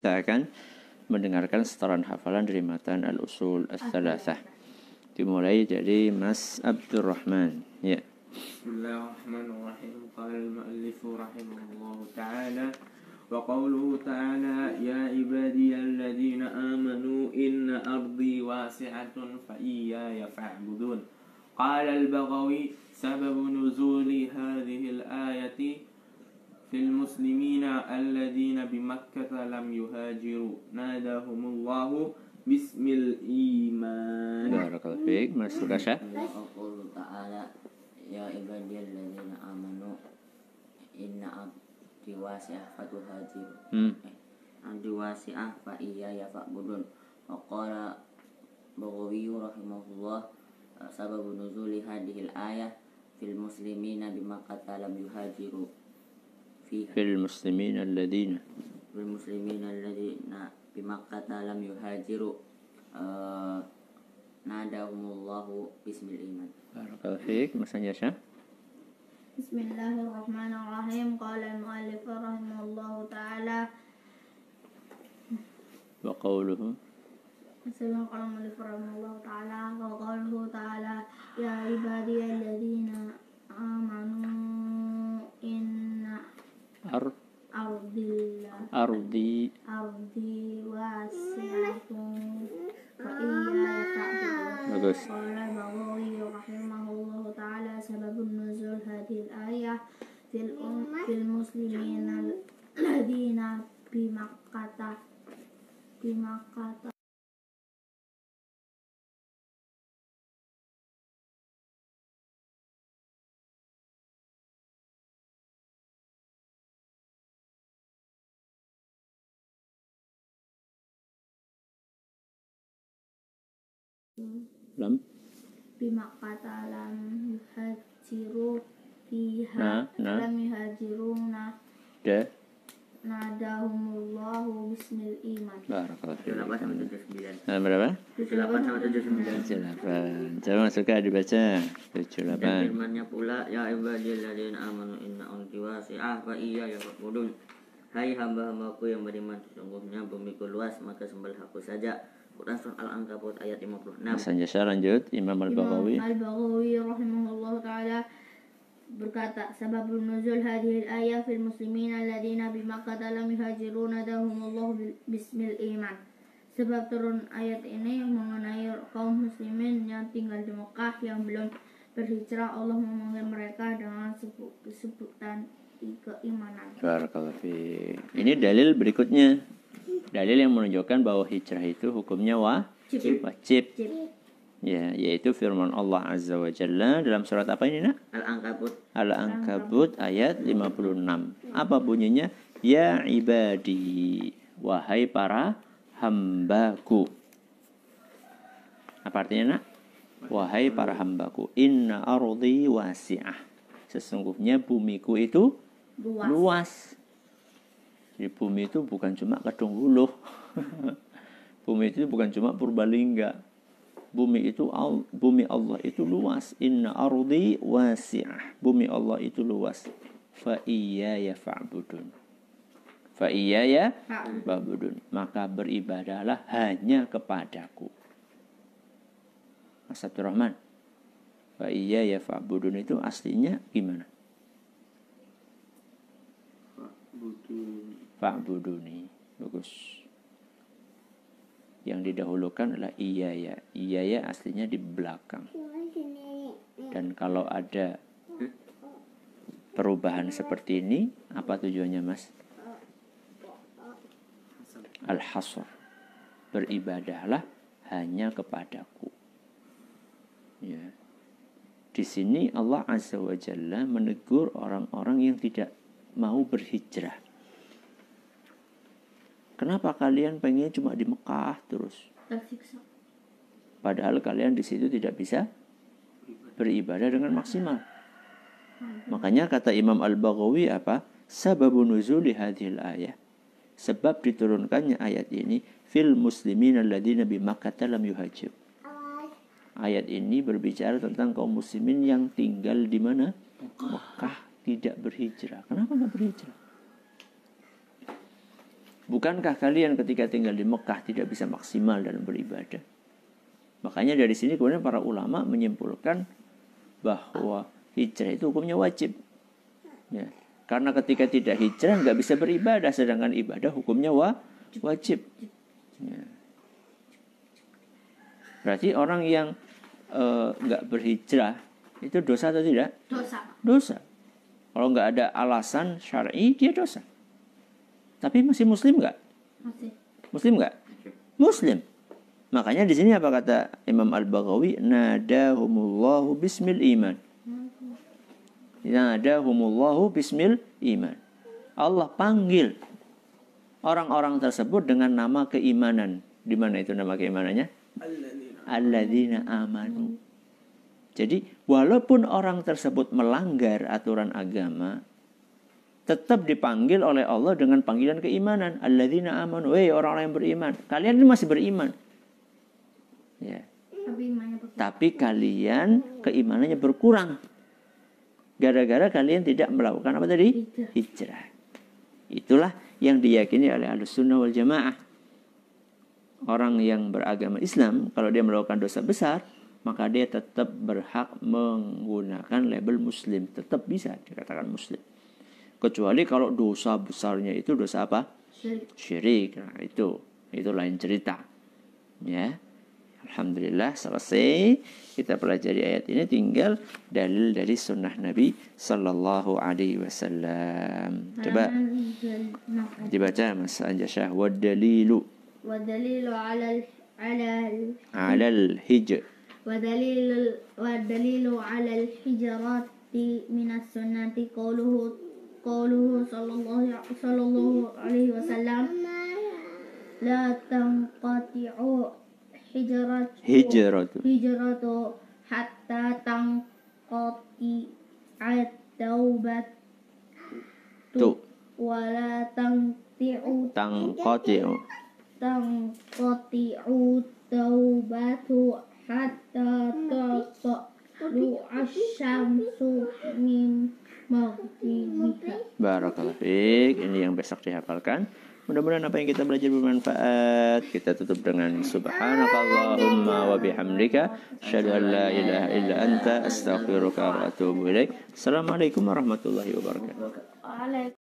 Kita akan mendengarkan setoran hafalan dari matan al-usul al-thalathah. Dimulai dari Mas Abdurrahman. Ya. Bismillahirrahmanirrahim. Qala al-mu'allif rahimahullahu ta'ala wa qawluhu ta'ala ya ibadiyalladzina amanu inna ardi wasi'atun fa iyaya fa'budun. Qala al-Baghawi sababu nuzuli hadhihi al-ayati في المسلمين الذين بمكة لم يهاجروا ناداهم الله باسم الإيمان Barakallahu fiik. Mas Sukasha. وقوله تعالى يا عبادي الذين آمنوا إن أرضي واسعة فتهاجروا Hmm. أرضي واسعة فإياي فاعبدون وقال بغوي رحمه الله سبب نزول هذه الآية في المسلمين بمكة لم يهاجروا فيها في المسلمين الذين في المسلمين الذين بمكة لم يهاجروا آه، ناداهم الله باسم الإيمان Barakallahu fiik. Mas Anjasha. بسم الله الرحمن الرحيم قال المؤلف رحمه الله تعالى وقوله سبق قال المؤلف رحمه الله تعالى وقوله تعالى يا عبادي الذين آمنوا إن ar Ardillah. ardi. Ardi wasiatun wa iya bagus. lam? Bima kata lam yuhajiru fiha nah, lam yuhajiru nah de nadahumullahu bismil iman. Barakallahu fiik. Nah, berapa? 78 sama 79 78 coba suka dibaca 78 dan firmannya pula ya ibadilladzina amanu inna ardi wasi'ah fa iya ya fa'budun. Hai hamba-hambaku yang beriman sesungguhnya bumiku luas maka sembelihku saja. Quran surah Al-Ankabut ayat 56 Mas Anjasha lanjut. Imam Al-Baghawi. Imam Al-Baghawi rahimahullah ta'ala berkata sebab nuzul hadhihi al-ayah fil muslimin alladziina bi Makkah lam yuhajiruna dahumullah bismil iman. Sebab turun ayat ini mengenai kaum muslimin yang tinggal di Mekah yang belum berhijrah Allah memanggil mereka dengan sebut, sebutan keimanan. Barakallahu. Ini dalil berikutnya. Dalil yang menunjukkan bahwa hijrah itu hukumnya wajib. Wajib. Cip. Ya, yaitu firman Allah Azza wa Jalla dalam surat apa ini, Nak? Al-Ankabut Al-Ankabut ayat 56. Apa bunyinya? Ya ibadi, wahai para hambaku. Apa artinya, Nak? Wahai para hambaku, inna ardi wasi'ah. Sesungguhnya bumiku itu Luas. luas. Jadi bumi itu bukan cuma Kedung Huluh. bumi itu bukan cuma Purbalingga. Bumi itu al- bumi Allah itu luas. Inna ardi wasi'ah. Bumi Allah itu luas. Fa iyaya fa'budun. Fa iyaya fa'budun. Maka beribadahlah hanya kepadaku. Mas Abdurrahman. Fa iyaya fa'budun itu aslinya gimana? butuh Fa'buduni. Bagus. Yang didahulukan adalah iya ya. Iya ya aslinya di belakang. Dan kalau ada perubahan seperti ini, apa tujuannya mas? Al-hasr. Beribadahlah hanya kepadaku. Ya. Di sini Allah Azza wa Jalla menegur orang-orang yang tidak mau berhijrah. Kenapa kalian pengen cuma di Mekah terus? Tersiksa. Padahal kalian di situ tidak bisa beribadah dengan maksimal. Makanya kata Imam Al-Baghawi apa? Sababun nuzuli hadhil ayah. Sebab diturunkannya ayat ini fil muslimin alladzina bi Makkah lam yuhajir. Ayat ini berbicara tentang kaum muslimin yang tinggal di mana? Mekah tidak berhijrah. Kenapa nggak berhijrah? Bukankah kalian ketika tinggal di Mekah tidak bisa maksimal dalam beribadah? Makanya dari sini kemudian para ulama menyimpulkan bahwa hijrah itu hukumnya wajib. Ya. Karena ketika tidak hijrah nggak bisa beribadah, sedangkan ibadah hukumnya wa, wajib. Ya. Berarti orang yang eh, nggak berhijrah itu dosa atau tidak? Dosa. Dosa. Kalau nggak ada alasan syar'i dia dosa. Tapi masih muslim nggak? Masih. Muslim nggak? Muslim. Makanya di sini apa kata Imam Al Baghawi? Nadahumullahu bismil iman. Nadahumullahu bismil iman. Allah panggil orang-orang tersebut dengan nama keimanan. Di mana itu nama keimanannya? Alladzina amanu. Jadi walaupun orang tersebut melanggar aturan agama, tetap dipanggil oleh Allah dengan panggilan keimanan. Alladzina amanu. Hei orang-orang yang beriman. Kalian ini masih beriman. Ya. Tapi kalian keimanannya berkurang. Gara-gara kalian tidak melakukan apa tadi? Hijrah. Itulah yang diyakini oleh Ahlus Sunnah wal Jamaah. Orang yang beragama Islam, kalau dia melakukan dosa besar, maka dia tetap berhak menggunakan label Muslim. Tetap bisa dikatakan Muslim kecuali kalau dosa besarnya itu dosa apa? Syirik. Nah, itu. Itu lain cerita. Ya. Alhamdulillah selesai kita pelajari ayat ini. Tinggal dalil dari sunnah Nabi Sallallahu Alaihi Wasallam. Coba dibaca Mas Anjasyah. Wadalilu. Wadalilu ala al ala alal alal Wadalilu wadalilu ala al hijarat minas sunnati qauluhu قوله قوله صلى الله صلى الله عليه وسلم لا تنقطع حجرة hijratu هجرة حتى تنقطع التوبة tu ولا تنقطع tangqati'u تنقطع التوبة حتى تطلع الشمس من Barakallahu fiik. Ini yang besok dihafalkan. Mudah-mudahan apa yang kita belajar bermanfaat. Kita tutup dengan subhanakallahumma wa bihamdika asyhadu an la ilaha illa anta astaghfiruka wa atubu ilaik. Assalamualaikum warahmatullahi wabarakatuh.